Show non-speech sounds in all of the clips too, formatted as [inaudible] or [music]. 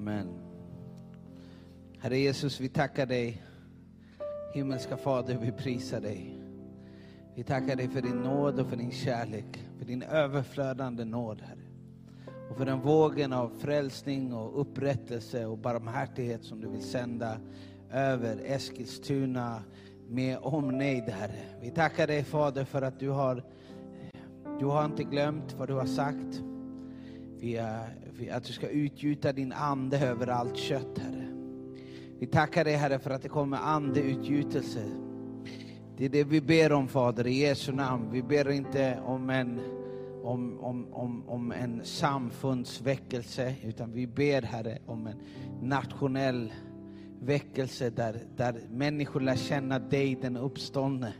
Amen. Herre Jesus, vi tackar dig. Himmelska Fader, vi prisar dig. Vi tackar dig för din nåd och för din kärlek, för din överflödande nåd, Herre. Och för den vågen av frälsning och upprättelse och barmhärtighet som du vill sända över Eskilstuna med omnejd, Herre. Vi tackar dig Fader för att du har, du har inte glömt vad du har sagt. Vi, är- vi, att du ska utgjuta din ande över allt kött, Herre. Vi tackar dig Herre för att det kommer andeutgjutelse. Det är det vi ber om Fader, i Jesu namn. Vi ber inte om en, om, om, om, om en samfundsväckelse, utan vi ber Herre om en nationell väckelse där, där människor lär känna dig, den uppståndne.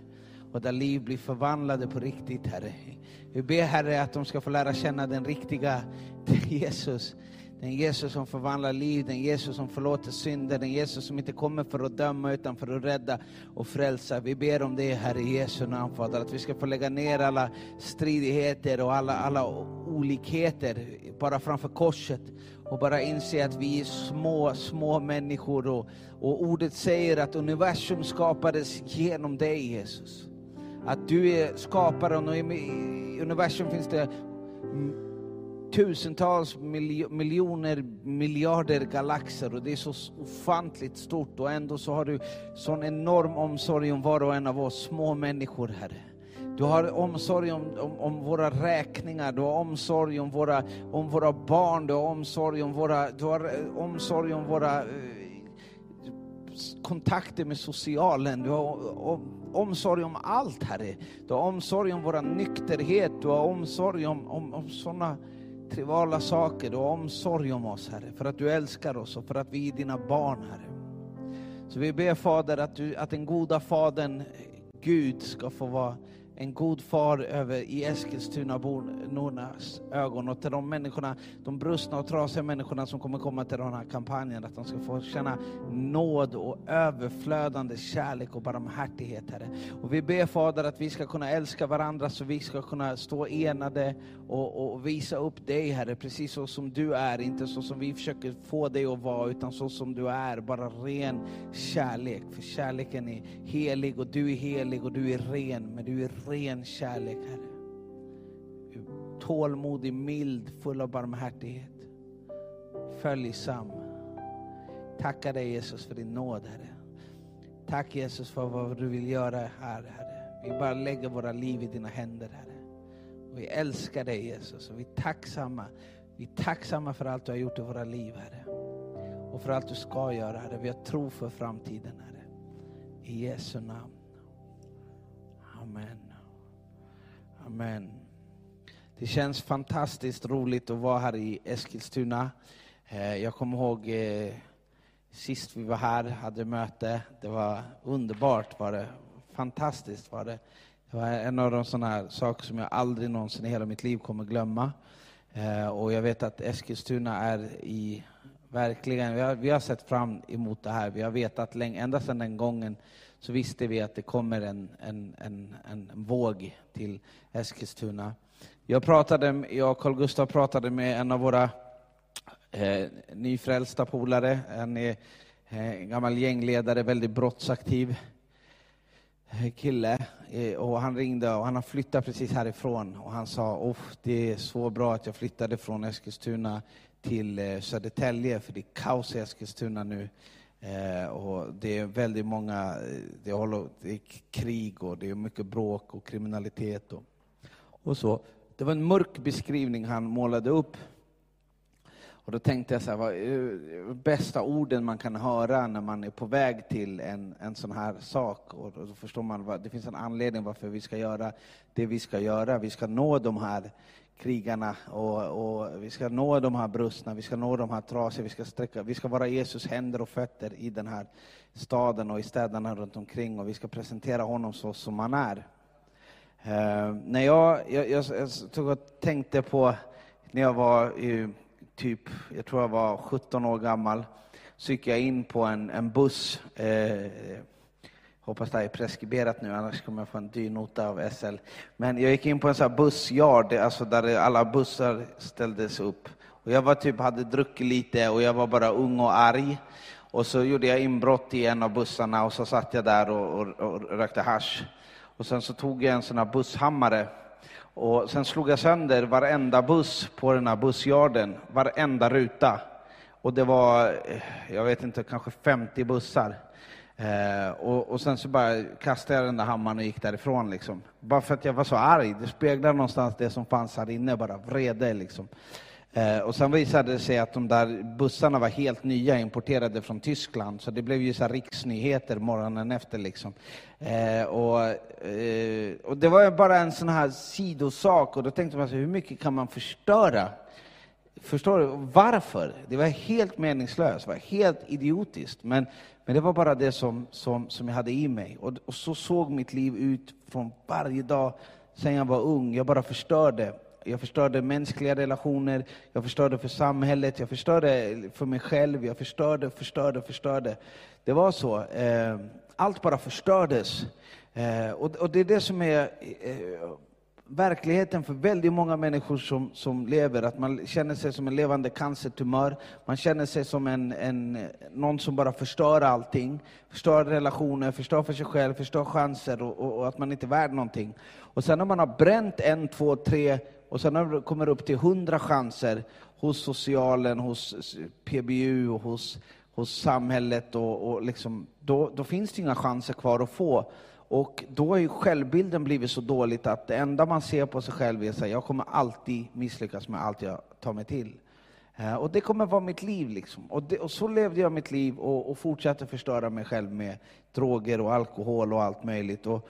Och där liv blir förvandlade på riktigt, Herre. Vi ber Herre att de ska få lära känna den riktiga Jesus. Den Jesus som förvandlar liv, den Jesus som förlåter synder, den Jesus som inte kommer för att döma utan för att rädda och frälsa. Vi ber om det Herre i Jesu namn Fader, att vi ska få lägga ner alla stridigheter och alla, alla olikheter bara framför korset och bara inse att vi är små, små människor och, och ordet säger att universum skapades genom dig Jesus. Att du är skaparen och i universum finns det tusentals miljoner, miljarder galaxer och det är så ofantligt stort och ändå så har du sån enorm omsorg om var och en av oss små människor, Herre. Du har omsorg om, om, om våra räkningar, du har omsorg om våra, om våra barn, du har omsorg om våra, du har eh, omsorg om våra eh, kontakter med socialen, du har omsorg om allt Herre. Du har omsorg om vår nykterhet, du har omsorg om, om, om sådana triviala saker. Du har omsorg om oss Herre, för att du älskar oss och för att vi är dina barn Herre. Så vi ber Fader att, du, att den goda Fadern, eh, Gud, ska få vara en god far över i Eskilstuna-bornas ögon och till de människorna, de brustna och trasiga människorna som kommer komma till den här kampanjen, att de ska få känna nåd och överflödande kärlek och barmhärtighet, Herre. Och vi ber Fader att vi ska kunna älska varandra så vi ska kunna stå enade och, och visa upp dig, Herre, precis så som du är, inte så som vi försöker få dig att vara, utan så som du är, bara ren kärlek. För kärleken är helig och du är helig och du är ren, men du är ren kärlek, Herre. Tålmodig, mild, full av barmhärtighet. Följsam. Tackar dig Jesus för din nåd, Herre. Tack Jesus för vad du vill göra här, Herre. Vi bara lägger våra liv i dina händer, Herre. Och vi älskar dig Jesus och vi är tacksamma. Vi är tacksamma för allt du har gjort i våra liv, Herre. Och för allt du ska göra, Herre. Vi har tro för framtiden, Herre. I Jesu namn. Amen. Amen. Det känns fantastiskt roligt att vara här i Eskilstuna. Eh, jag kommer ihåg eh, sist vi var här, hade möte. Det var underbart var det. Fantastiskt var det. Det var en av de såna här saker som jag aldrig någonsin i hela mitt liv kommer glömma. Eh, och jag vet att Eskilstuna är i, verkligen, vi har, vi har sett fram emot det här. Vi har vetat länge, ända sedan den gången så visste vi att det kommer en, en, en, en våg till Eskilstuna. Jag, pratade, jag och Carl Gustav pratade med en av våra eh, nyfrälsta polare. Han är eh, en gammal gängledare, väldigt brottsaktiv eh, kille. Eh, och han ringde och han har flyttat precis härifrån. Och han sa, oh, det är så bra att jag flyttade från Eskilstuna till Södertälje, för det är kaos i Eskilstuna nu. Eh, och det är väldigt många, eh, det, håller, det är krig och det är mycket bråk och kriminalitet. Och, och så. Det var en mörk beskrivning han målade upp. Och då tänkte jag så här, vad är bästa orden man kan höra när man är på väg till en, en sån här sak? Och då förstår man, vad, det finns en anledning varför vi ska göra det vi ska göra. Vi ska nå de här krigarna och, och vi ska nå de här brustna, vi ska nå de här trasiga, vi ska, sträcka, vi ska vara Jesus händer och fötter i den här staden och i städerna runt omkring och vi ska presentera honom så som han är. Eh, när jag, jag, jag, jag tog och tänkte på när jag var i, typ, jag tror jag var 17 år gammal, så gick jag in på en, en buss. Eh, hoppas det här är preskriberat nu, annars kommer jag få en dyr nota av SL. Men jag gick in på en sån här bussyard, alltså där alla bussar ställdes upp. Och jag var typ, hade druckit lite och jag var bara ung och arg. Och så gjorde jag inbrott i en av bussarna och så satt jag där och, och, och rökte hash. Och sen så tog jag en sån här busshammare och sen slog jag sönder varenda buss på den här bussjarden, varenda ruta. Och det var, jag vet inte, kanske 50 bussar. Eh, och, och, sen så bara kastade jag den där hammaren och gick därifrån. Liksom. Bara för att jag var så arg. Det speglar någonstans det som fanns här inne, bara vrede. Liksom. Eh, och sen visade det sig att de där bussarna var helt nya, importerade från Tyskland. Så det blev ju så riksnyheter morgonen efter. Liksom. Eh, och, eh, och det var bara en sån här sidosak. Och då tänkte man, så, hur mycket kan man förstöra? Förstår du? Varför? Det var helt meningslöst, var helt idiotiskt. Men, men det var bara det som, som, som jag hade i mig. Och, och så såg mitt liv ut från varje dag sedan jag var ung. Jag bara förstörde. Jag förstörde mänskliga relationer, jag förstörde för samhället, jag förstörde för mig själv, jag förstörde, förstörde, förstörde. Det var så. Eh, allt bara förstördes. Eh, och det är det som är eh, verkligheten för väldigt många människor som, som lever, att man känner sig som en levande cancertumör. Man känner sig som en, en, någon som bara förstör allting. Förstör relationer, förstör för sig själv, förstör chanser och, och, och att man inte är värd någonting. Och sen när man har bränt en, två, tre och sen när det kommer upp till hundra chanser hos socialen, hos PBU och hos, hos samhället, och, och liksom, då, då finns det inga chanser kvar att få. Och då har ju självbilden blivit så dåligt att det enda man ser på sig själv är att jag kommer alltid misslyckas med allt jag tar mig till. Eh, och det kommer vara mitt liv. Liksom. Och, det, och så levde jag mitt liv och, och, fortsatte förstöra mig själv med droger och alkohol och allt möjligt. Och,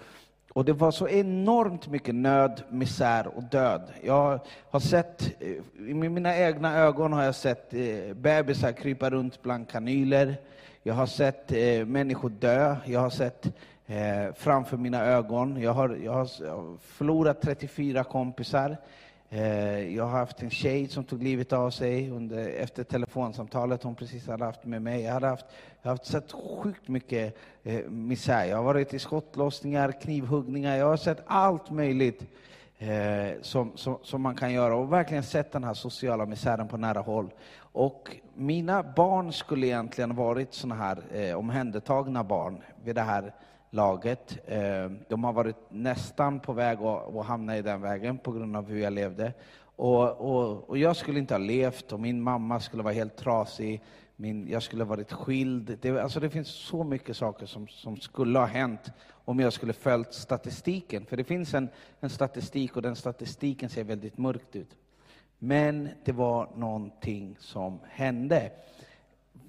och det var så enormt mycket nöd, misär och död. Jag har sett, eh, med mina egna ögon har jag sett eh, bebisar krypa runt bland kanyler. Jag har sett eh, människor dö. Jag har sett eh, framför mina ögon. Jag har, jag har förlorat 34 kompisar. Eh, jag har haft en tjej som tog livet av sig under, efter telefonsamtalet hon precis hade haft med mig. Jag, hade haft, jag har haft sett sjukt mycket eh, misär. Jag har varit i skottlossningar, knivhuggningar, jag har sett allt möjligt eh, som, som, som, man kan göra och verkligen sett den här sociala misären på nära håll. Och mina barn skulle egentligen varit såna här eh, omhändertagna barn vid det här laget. Eh, de har varit nästan på väg att hamna i den vägen på grund av hur jag levde. Och, och, och jag skulle inte ha levt och min mamma skulle vara helt trasig. Min, jag skulle ha varit skild. Det, alltså det finns så mycket saker som, som skulle ha hänt om jag skulle följt statistiken. För det finns en, en statistik och den statistiken ser väldigt mörkt ut. Men det var någonting som hände.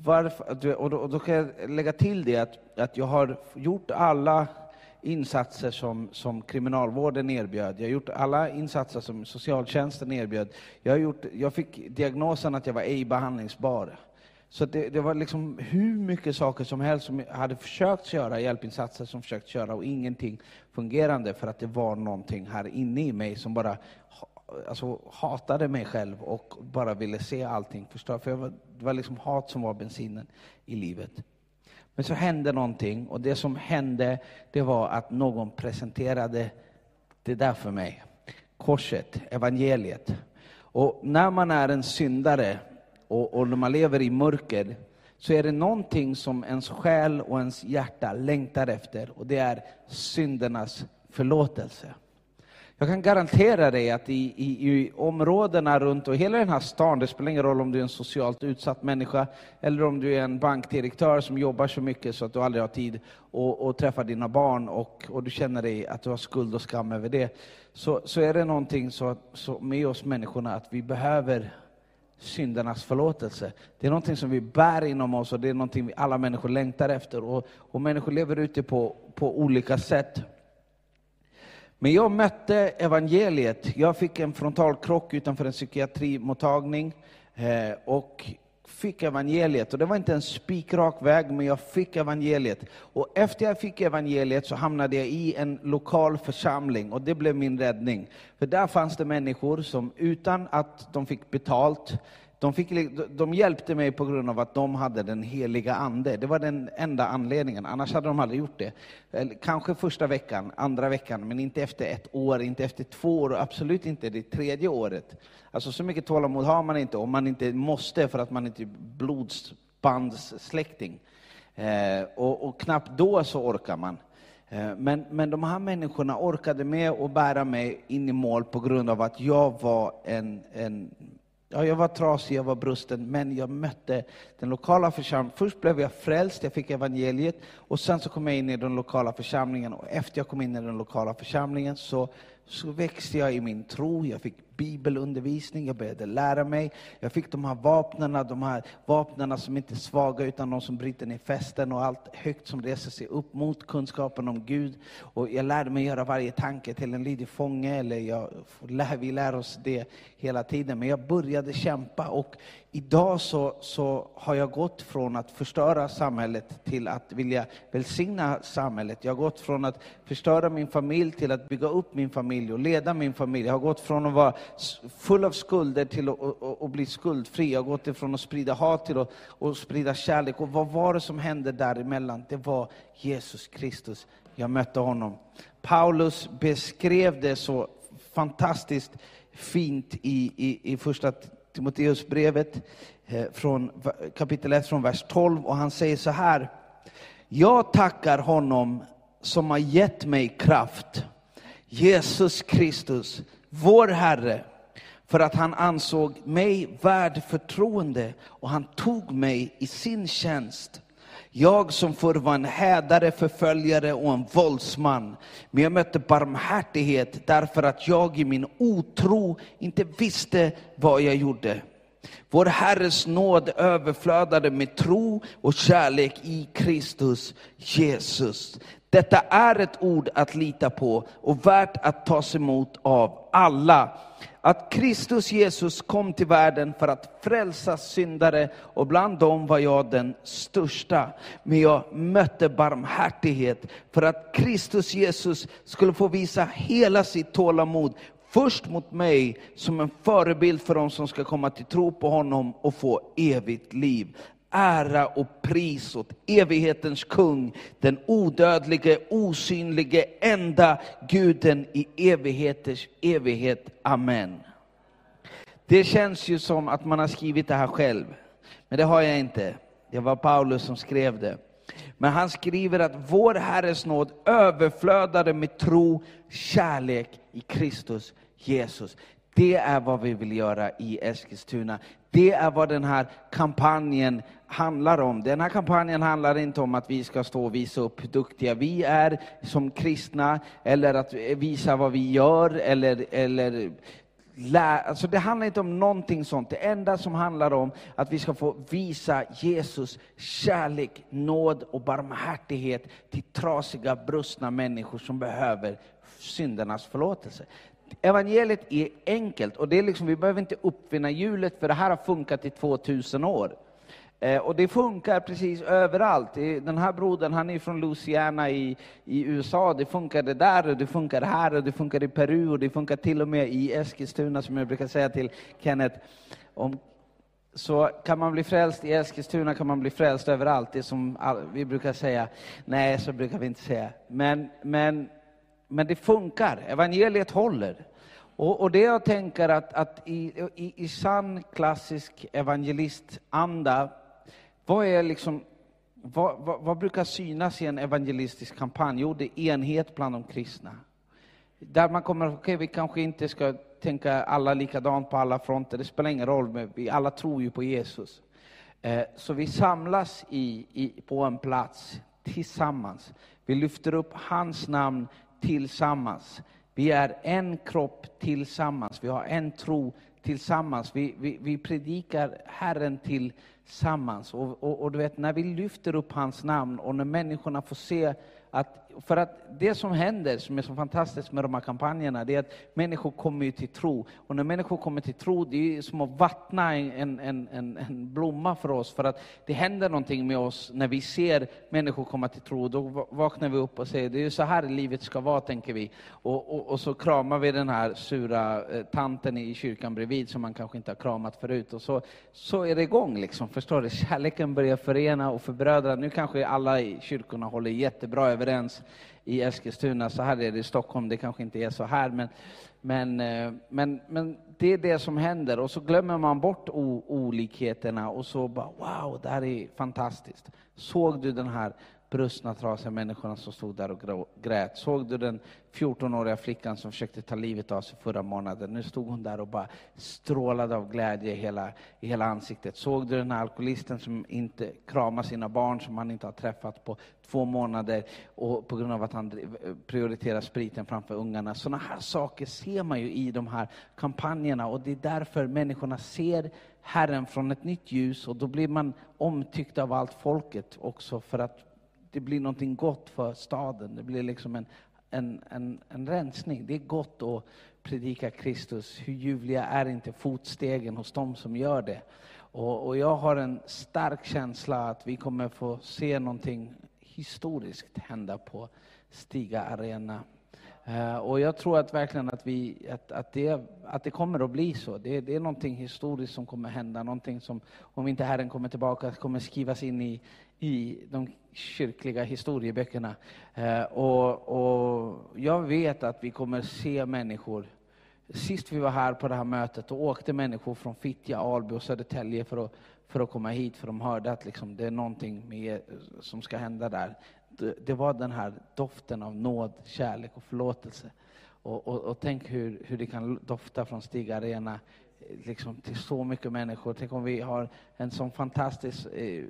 Varför, och, då, och då kan jag lägga till det att, att jag har gjort alla insatser som, som kriminalvården erbjöd. Jag har gjort alla insatser som socialtjänsten erbjöd. Jag, har gjort, jag fick diagnosen att jag var ej behandlingsbar. Så det, det, var liksom hur mycket saker som helst som jag hade försökt göra, hjälpinsatser som försökt göra och ingenting fungerande för att det var någonting här inne i mig som bara alltså, hatade mig själv och bara ville se allting förstört. För var, det var liksom hat som var bensinen i livet. Men så hände någonting och det som hände det var att någon presenterade det där för mig. Korset, evangeliet. Och när man är en syndare och, och när man lever i mörker så är det någonting som ens själ och ens hjärta längtar efter och det är syndernas förlåtelse. Jag kan garantera dig att i, i, i, områdena runt och hela den här stan, det spelar ingen roll om du är en socialt utsatt människa eller om du är en bankdirektör som jobbar så mycket så att du aldrig har tid att träffa dina barn och, och, du känner dig att du har skuld och skam över det. Så, så är det någonting så, så med oss människorna att vi behöver syndernas förlåtelse. Det är någonting som vi bär inom oss och det är någonting vi alla människor längtar efter. Och, och människor lever ute på, på olika sätt. Men jag mötte evangeliet. Jag fick en frontalkrock utanför en psykiatrimottagning eh, och fick evangeliet. Och det var inte en spikrak väg, men jag fick evangeliet. Och efter jag fick evangeliet så hamnade jag i en lokal församling och det blev min räddning. För där fanns det människor som utan att de fick betalt de, fick, de hjälpte mig på grund av att de hade den heliga ande. Det var den enda anledningen, annars hade de aldrig gjort det. Kanske första veckan, andra veckan, men inte efter ett år, inte efter två år och absolut inte det tredje året. Alltså så mycket tålamod har man inte om man inte måste för att man inte är blodsbandssläkting. Eh, och, och knappt då så orkar man. Eh, men, men de här människorna orkade med att bära mig in i mål på grund av att jag var en, en Ja, jag var trasig, jag var brusten, men jag mötte den lokala församlingen. Först blev jag frälst, jag fick evangeliet, och sen så kom jag in i den lokala församlingen. Och efter jag kom in i den lokala församlingen så, så växte jag i min tro, jag fick bibelundervisning, jag började lära mig. Jag fick de här vapnen, de här vapnen som inte är svaga utan de som bryter ner fästen och allt högt som reser sig upp mot kunskapen om Gud. Och jag lärde mig göra varje tanke till en lydig fånge, eller jag, vi lär oss det hela tiden. Men jag började kämpa och idag så, så har jag gått från att förstöra samhället till att vilja välsigna samhället. Jag har gått från att förstöra min familj till att bygga upp min familj och leda min familj. Jag har gått från att vara full av skulder till att, och, och bli skuldfri. Jag har gått ifrån att sprida hat till att, och sprida kärlek. Och vad var det som hände däremellan? Det var Jesus Kristus. Jag mötte honom. Paulus beskrev det så fantastiskt fint i, i, i första Timoteusbrevet eh, från kapitel 1 från vers 12 och han säger så här. Jag tackar honom som har gett mig kraft, Jesus Kristus, vår Herre, för att han ansåg mig värd förtroende och han tog mig i sin tjänst. Jag som förr var en hädare, förföljare och en våldsman. Men jag mötte barmhärtighet därför att jag i min otro inte visste vad jag gjorde. Vår Herres nåd överflödade med tro och kärlek i Kristus Jesus. Detta är ett ord att lita på och värt att tas emot av alla. Att Kristus Jesus kom till världen för att frälsa syndare och bland dem var jag den största. Men jag mötte barmhärtighet för att Kristus Jesus skulle få visa hela sitt tålamod först mot mig som en förebild för dem som ska komma till tro på honom och få evigt liv ära och pris åt evighetens kung, den odödlige, osynlige, enda guden i evigheters evighet. Amen. Det känns ju som att man har skrivit det här själv, men det har jag inte. Det var Paulus som skrev det. Men han skriver att vår Herres nåd överflödade med tro, kärlek i Kristus Jesus. Det är vad vi vill göra i Eskilstuna. Det är vad den här kampanjen handlar om. Den här kampanjen handlar inte om att vi ska stå och visa upp hur duktiga vi är som kristna, eller att visa vad vi gör, eller, eller Alltså det handlar inte om någonting sånt. Det enda som handlar om att vi ska få visa Jesus kärlek, nåd och barmhärtighet till trasiga, brustna människor som behöver syndernas förlåtelse. Evangeliet är enkelt och det är liksom, vi behöver inte uppfinna hjulet för det här har funkat i 2000 år. Eh, och det funkar precis överallt. Den här brodern, han är från Louisiana i, i USA. Det funkade där och det funkar här och det funkar i Peru och det funkar till och med i Eskilstuna som jag brukar säga till Kenneth. Om, så kan man bli frälst i Eskilstuna kan man bli frälst överallt. Det som vi brukar säga. Nej, så brukar vi inte säga. Men, men men det funkar, evangeliet håller. Och, och det jag tänker att, att i, i, i sann klassisk evangelistanda, vad är liksom vad, vad, vad, brukar synas i en evangelistisk kampanj? Jo, det är enhet bland de kristna. Där man kommer, okej, okay, vi kanske inte ska tänka alla likadant på alla fronter, det spelar ingen roll, men vi alla tror ju på Jesus. Eh, så vi samlas i, i, på en plats tillsammans. Vi lyfter upp hans namn tillsammans. Vi är en kropp tillsammans, vi har en tro tillsammans. Vi, vi, vi predikar Herren tillsammans. Och, och, och, du vet, när vi lyfter upp hans namn och när människorna får se att för att det som händer, som är så fantastiskt med de här kampanjerna, det är att människor kommer till tro. Och när människor kommer till tro, det är som att vattna en, en, en, en blomma för oss. För att det händer någonting med oss när vi ser människor komma till tro. Då vaknar vi upp och säger, det är så här livet ska vara, tänker vi. Och, och, och så kramar vi den här sura eh, tanten i kyrkan bredvid, som man kanske inte har kramat förut. Och så, så är det igång, liksom, förstår du? Kärleken börjar förena och förbrödra. Nu kanske alla i kyrkorna håller jättebra överens i Eskilstuna, så här är det i Stockholm, det kanske inte är så här, men, men, eh, men, men det är det som händer. Och så glömmer man bort olikheterna och så bara, wow, det här är fantastiskt. Såg du den här brustna, trasiga människorna som stod där och grät. Såg du den 14-åriga flickan som försökte ta livet av sig förra månaden? Nu stod hon där och bara strålade av glädje i hela, i hela ansiktet. Såg du den här alkoholisten som inte kramar sina barn som han inte har träffat på två månader och på grund av att han prioriterar spriten framför ungarna? Sådana här saker ser man ju i de här kampanjerna och det är därför människorna ser Herren från ett nytt ljus och då blir man omtyckt av allt folket också för att det blir någonting gott för staden. Det blir liksom en, en, en, en rensning. Det är gott att predika Kristus. Hur ljuvliga är inte fotstegen hos dem som gör det? Och, och jag har en stark känsla att vi kommer få se någonting historiskt hända på Stiga Arena. Uh, och jag tror att verkligen att, vi, att, att, det, att det kommer att bli så. Det, det är någonting historiskt som kommer hända, någonting som, om inte Herren kommer tillbaka, kommer skrivas in i, i de kyrkliga historieböckerna. Eh, och, och, jag vet att vi kommer se människor. Sist vi var här på det här mötet, då åkte människor från Fittja, Alby och Södertälje för att, för att komma hit, för de hörde att liksom, det är någonting med, som ska hända där. Det, det var den här doften av nåd, kärlek och förlåtelse. Och, och, och tänk hur, hur det kan dofta från Stig Arena liksom, till så mycket människor. Tänk om vi har en sån fantastisk eh,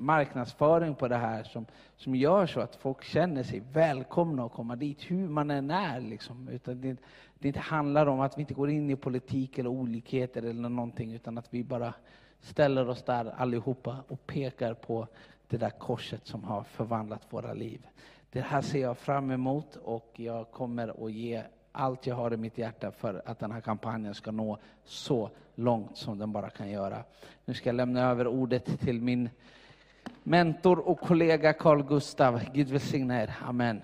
marknadsföring på det här som, som gör så att folk känner sig välkomna att komma dit, hur man än är. Liksom. Utan det, det inte handlar om att vi inte går in i politik eller olikheter eller någonting, utan att vi bara ställer oss där allihopa och pekar på det där korset som har förvandlat våra liv. Det här ser jag fram emot och jag kommer att ge allt jag har i mitt hjärta för att den här kampanjen ska nå så långt som den bara kan göra. Nu ska jag lämna över ordet till min mentor och kollega Carl Gustav. Gud välsigne er. Amen.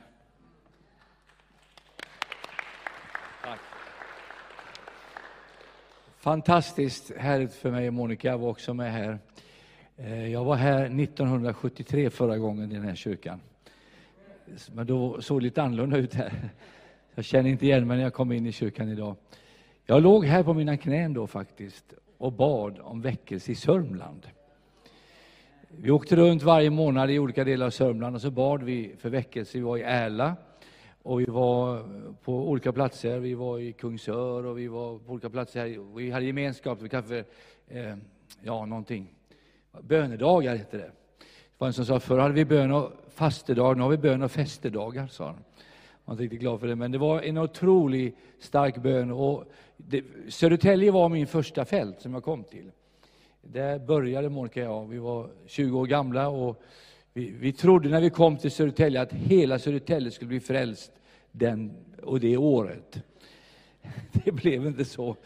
Tack. Fantastiskt härligt för mig och Monica. Jag var också med här. Eh, jag var här 1973 förra gången i den här kyrkan. Men då såg det lite annorlunda ut här. Jag känner inte igen mig när jag kom in i kyrkan idag. Jag låg här på mina knän då faktiskt och bad om väckelse i Sörmland. Vi åkte runt varje månad i olika delar av Sörmland och så bad vi för väckelse. Vi var i Ärla och vi var på olika platser. Vi var i Kungsör och vi var på olika platser. Här. Vi hade gemenskap, vi kallade för, eh, ja, någonting. Bönedagar hette det. Det var en som sa, förr hade vi bön och fastedag, nu har vi bön och festedagar, sa han. Jag var inte riktigt glad för det, men det var en otroligt stark bön. Och det, Södertälje var min första fält som jag kom till. Där började Monica och jag. Vi var 20 år gamla och vi, vi trodde när vi kom till Södertälje att hela Södertälje skulle bli frälst den, och det året. [laughs] Det blev inte så,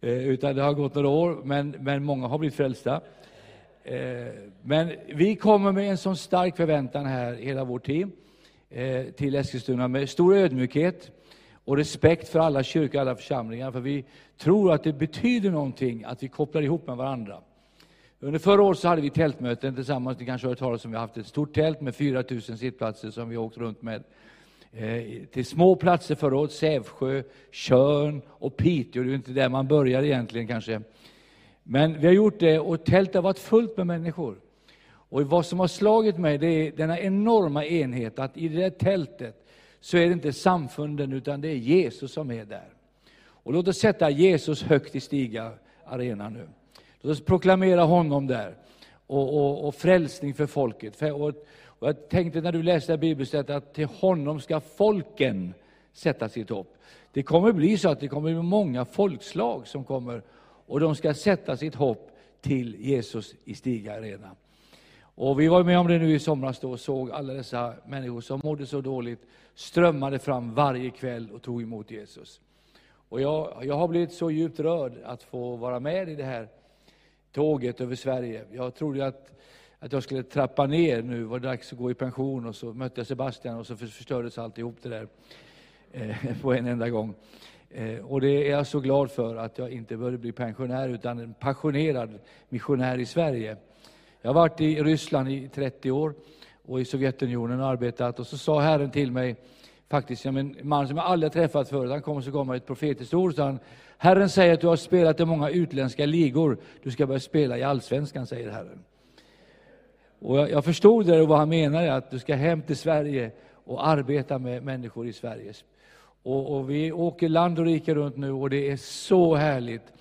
eh, utan det har gått några år, men, men många har blivit frälsta. Eh, men vi kommer med en sån stark förväntan här, hela vårt team, eh, till Eskilstuna med stor ödmjukhet och respekt för alla kyrkor, alla församlingar, för vi tror att det betyder någonting att vi kopplar ihop med varandra. Under förra året så hade vi tältmöten tillsammans, ni kanske har hört talas om, vi har haft ett stort tält med 4 000 sittplatser som vi har åkt runt med. Eh, till små platser förra året, Sävsjö, Körn och Piteå, det är inte där man börjar egentligen kanske. Men vi har gjort det och tältet har varit fullt med människor. Och vad som har slagit mig det är denna enorma enhet, att i det där tältet så är det inte samfunden, utan det är Jesus som är där. Och låt oss sätta Jesus högt i Stiga arena nu. Låt oss proklamera honom där. Och, och, och frälsning för folket. För, och, och jag tänkte när du läste bibelstället att till honom ska folken sätta sitt hopp. Det kommer bli så att det kommer bli många folkslag som kommer och de ska sätta sitt hopp till Jesus i Stiga arena. Och vi var med om det nu i somras då och såg alla dessa människor som mådde så dåligt strömmade fram varje kväll och tog emot Jesus. Och jag, jag har blivit så djupt rörd att få vara med i det här tåget över Sverige. Jag trodde att, att jag skulle trappa ner nu, var det dags att gå i pension och så mötte jag Sebastian och så förstördes alltihop det där eh, [laughs] på en enda gång. Eh, och det är jag så glad för att jag inte började bli pensionär utan en passionerad missionär i Sverige. Jag har varit i Ryssland i 30 år och i Sovjetunionen och arbetat och så sa Herren till mig, faktiskt en man som jag aldrig träffat förut, han kom och så gav mig ett profetiskt ord, så han, Herren säger att du har spelat i många utländska ligor, du ska börja spela i allsvenskan, säger Herren. Och jag, jag förstod det vad han menade, att du ska hem till Sverige och arbeta med människor i Sverige. Och, och, vi åker land och rike runt nu och det är så härligt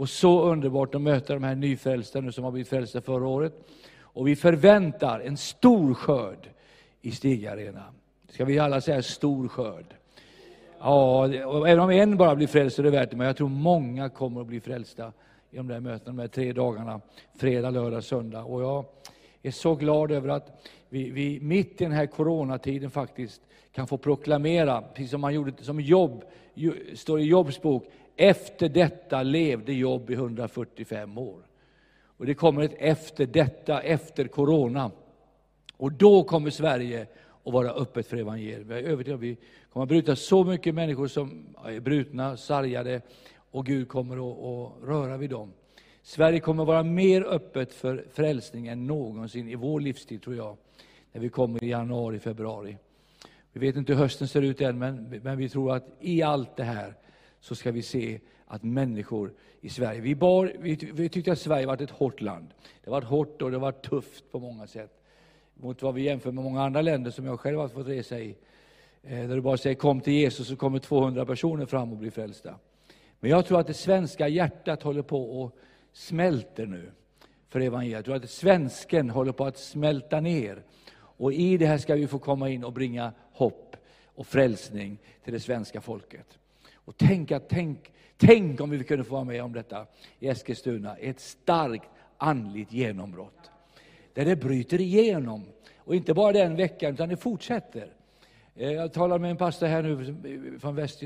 och så underbart att möta de här nyfrälsta nu som har blivit frälsta förra året. Och vi förväntar en stor skörd i Stigarena. Ska vi alla säga stor skörd? Ja, och även om en bara blir frälst är det värt det, men jag tror många kommer att bli frälsta i de där mötena, de här tre dagarna, fredag, lördag, söndag. Och jag är så glad över att vi, vi mitt i den här coronatiden faktiskt kan få proklamera, precis som man gjorde som jobb, står i Jobs bok, efter detta levde Jobb i 145 år. Och det kommer ett efter detta, efter corona. Och då kommer Sverige att vara öppet för evangeliet. Jag är övertygad om att vi kommer att bryta så mycket människor som är brutna, sargade, och Gud kommer att, att röra vid dem. Sverige kommer att vara mer öppet för frälsning än någonsin i vår livstid, tror jag, när vi kommer i januari, februari. Vi vet inte hur hösten ser ut än, men, men vi tror att i allt det här så ska vi se att människor i Sverige, vi, bar, vi, vi tyckte att Sverige var ett hårt land. Det var hårt och det var tufft på många sätt. Mot vad vi jämför med många andra länder som jag själv har fått resa i. Eh, där du bara säger kom till Jesus så kommer 200 personer fram och blir frälsta. Men jag tror att det svenska hjärtat håller på och smälter nu för evangeliet. Jag tror att svensken håller på att smälta ner. Och i det här ska vi få komma in och bringa hopp och frälsning till det svenska folket. Och tänk, tänk, tänk om vi kunde få vara med om detta i Eskilstuna, ett starkt andligt genombrott. Där det bryter igenom. Och inte bara den veckan, utan det fortsätter. Eh, jag talade med en pastor här nu från väst,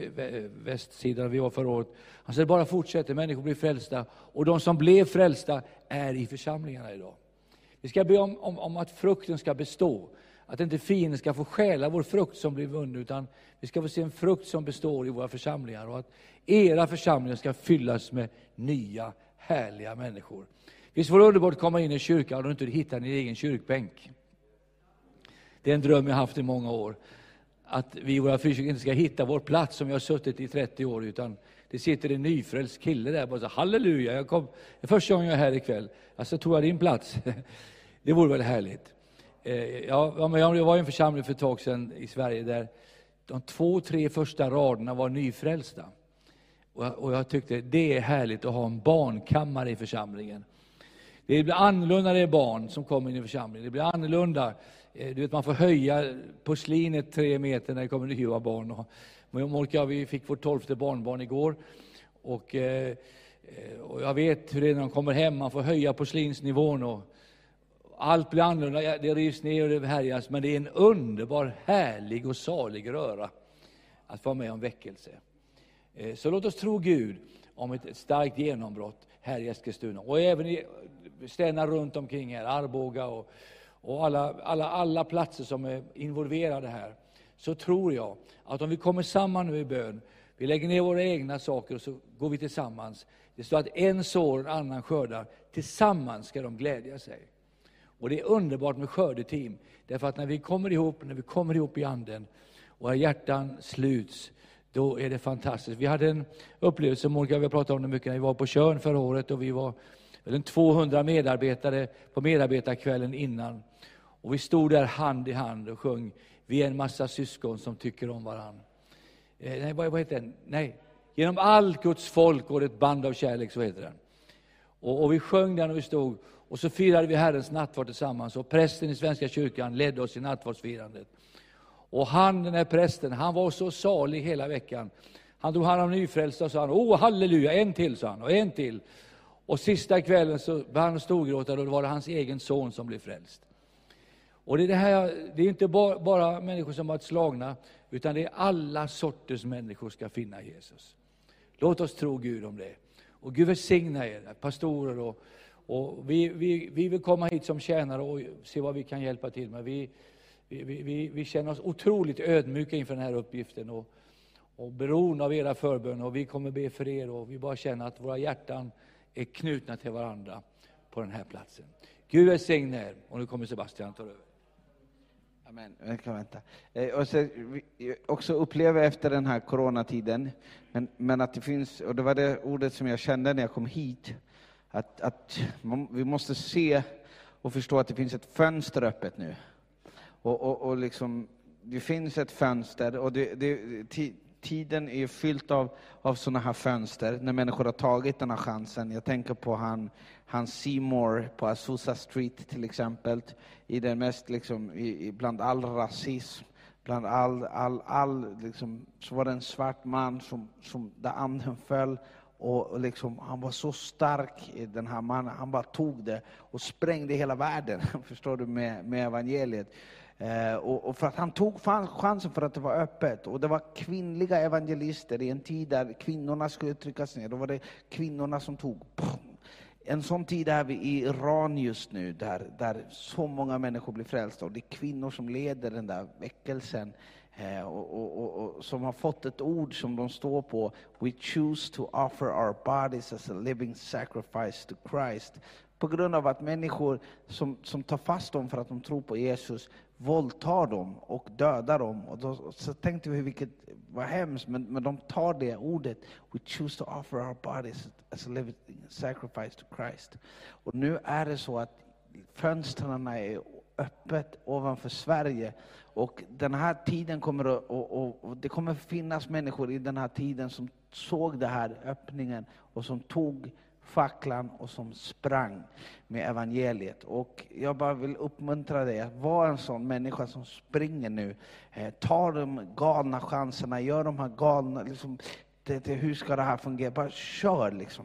västsidan, vi var förra året. Han sa det bara fortsätter, människor blir frälsta. Och de som blev frälsta är i församlingarna idag. Vi ska be om, om, om att frukten ska bestå. Att inte fienden ska få stjäla vår frukt som blir vunnen, utan vi ska få se en frukt som består i våra församlingar. Och att era församlingar ska fyllas med nya, härliga människor. Visst vore det underbart att komma in i kyrkan och inte hitta din egen kyrkbänk? Det är en dröm jag haft i många år. Att vi i våra frikyrkor inte ska hitta vår plats som vi har suttit i 30 år, utan det sitter en nyfrälst kille där och säger halleluja, jag kom, det är första gången jag är här ikväll. Alltså tog jag din plats. [laughs] Det vore väl härligt. Eh, ja, jag var i en församling för ett tag sedan i Sverige där de två, tre första raderna var nyfrälsta. Och jag tyckte det är härligt att ha en barnkammare i församlingen. Det blir annorlunda när det är barn som kommer in i församlingen. Det blir annorlunda. Eh, du vet, man får höja porslinet tre meter när det kommer nya barn. Och Monica vi fick vårt tolfte barnbarn igår. Och, eh, och jag vet hur det är när de kommer hem, man får höja porslinsnivån. Och, allt blir annorlunda, det rivs ner och det härjas, men det är en underbar, härlig och salig röra att vara med om väckelse. Eh, så låt oss tro Gud om ett starkt genombrott här i Eskilstuna och även i städerna runt omkring här, Arboga och, och alla, alla, alla platser som är involverade här. Så tror jag att om vi kommer samman nu i bön, vi lägger ner våra egna saker och så går vi tillsammans. Det står att en sår, en annan skördar. Tillsammans ska de glädja sig. Och det är underbart med skördeteam, därför att när vi kommer ihop, när vi kommer ihop i anden och våra hjärtan sluts, då är det fantastiskt. Vi hade en upplevelse, Monica, vi har pratat om det mycket, när vi var på Körn förra året och vi var väl 200 medarbetare på medarbetarkvällen innan. Och vi stod där hand i hand och sjöng Vi är en massa syskon som tycker om varann. Eh, nej, vad, vad heter den? Nej, Genom allt Guds folk går ett band av kärlek, så heter den. Och, och vi sjöng den och vi stod och så firade vi Herrens nattvard tillsammans och prästen i Svenska kyrkan ledde oss i nattvardsfirandet. Och han, den här prästen, han var så salig hela veckan. Han drog hand om nyfrälsta och sa, oh halleluja, en till, sa han, och en till. Och sista kvällen så började han storgråta och då var det hans egen son som blev frälst. Och det är, det här, det är inte bara, bara människor som varit slagna, utan det är alla sorters människor ska finna Jesus. Låt oss tro Gud om det. Och Gud välsigna er, pastorer och, och vi, vi, vi vill komma hit som tjänare och se vad vi kan hjälpa till med. Vi, vi, vi, vi känner oss otroligt ödmjuka inför den här uppgiften och, och beroende av era förböner. Och vi kommer be för er och vi bara känner att våra hjärtan är knutna till varandra på den här platsen. Gud välsigne er. Och nu kommer Sebastian ta över. Amen. Jag kan vänta. Eh, och så, vi också upplever efter den här coronatiden, men, men att det finns, och det var det ordet som jag kände när jag kom hit, att, att man, vi måste se och förstå att det finns ett fönster öppet nu. Och, och, och liksom, det finns ett fönster och det, det, tiden är fylld av, av sådana här fönster, när människor har tagit den här chansen. Jag tänker på han, han Seymour på Azusa Street till exempel, i den mest, liksom, i, bland all rasism, bland all, all, all liksom, så var det en svart man som, som där anden föll och, liksom, han var så stark, den här mannen, han bara tog det och sprängde hela världen, [laughs] förstår du, med, med evangeliet. Eh, och, och, för att han tog chansen för att det var öppet. Och det var kvinnliga evangelister i en tid där kvinnorna skulle tryckas ner. Då var det kvinnorna som tog. En sån tid är vi i Iran just nu, där, där så många människor blir frälsta. Och det är kvinnor som leder den där väckelsen. Eh, och, och, och, som har fått ett ord som de står på. We choose to offer our bodies as a living sacrifice to Christ. På grund av att människor som, som tar fast dem för att de tror på Jesus våldtar dem och dödar dem. Och då, så tänkte vi, vilket var hemskt, men, men de tar det ordet. We choose to offer our bodies as a living sacrifice to Christ. Och nu är det så att fönstren är öppet ovanför Sverige. Och den här tiden kommer att, och, och, det kommer finnas människor i den här tiden som såg den här öppningen och som tog facklan och som sprang med evangeliet. Och jag bara vill uppmuntra dig att vara en sån människa som springer nu. Eh, ta de galna chanserna, gör de här galna, liksom, det, det, hur ska det här fungera? Bara kör liksom.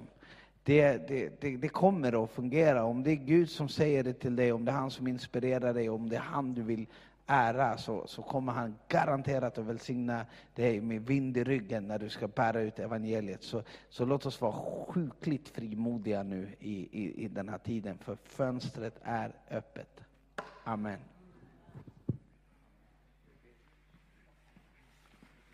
Det, det, det, det, kommer att fungera. Om det är Gud som säger det till dig, om det är han som inspirerar dig, om det är han du vill ära så, så kommer han garanterat att välsigna dig med vind i ryggen när du ska bära ut evangeliet. Så, så låt oss vara sjukligt frimodiga nu i, i, i den här tiden, för fönstret är öppet. Amen.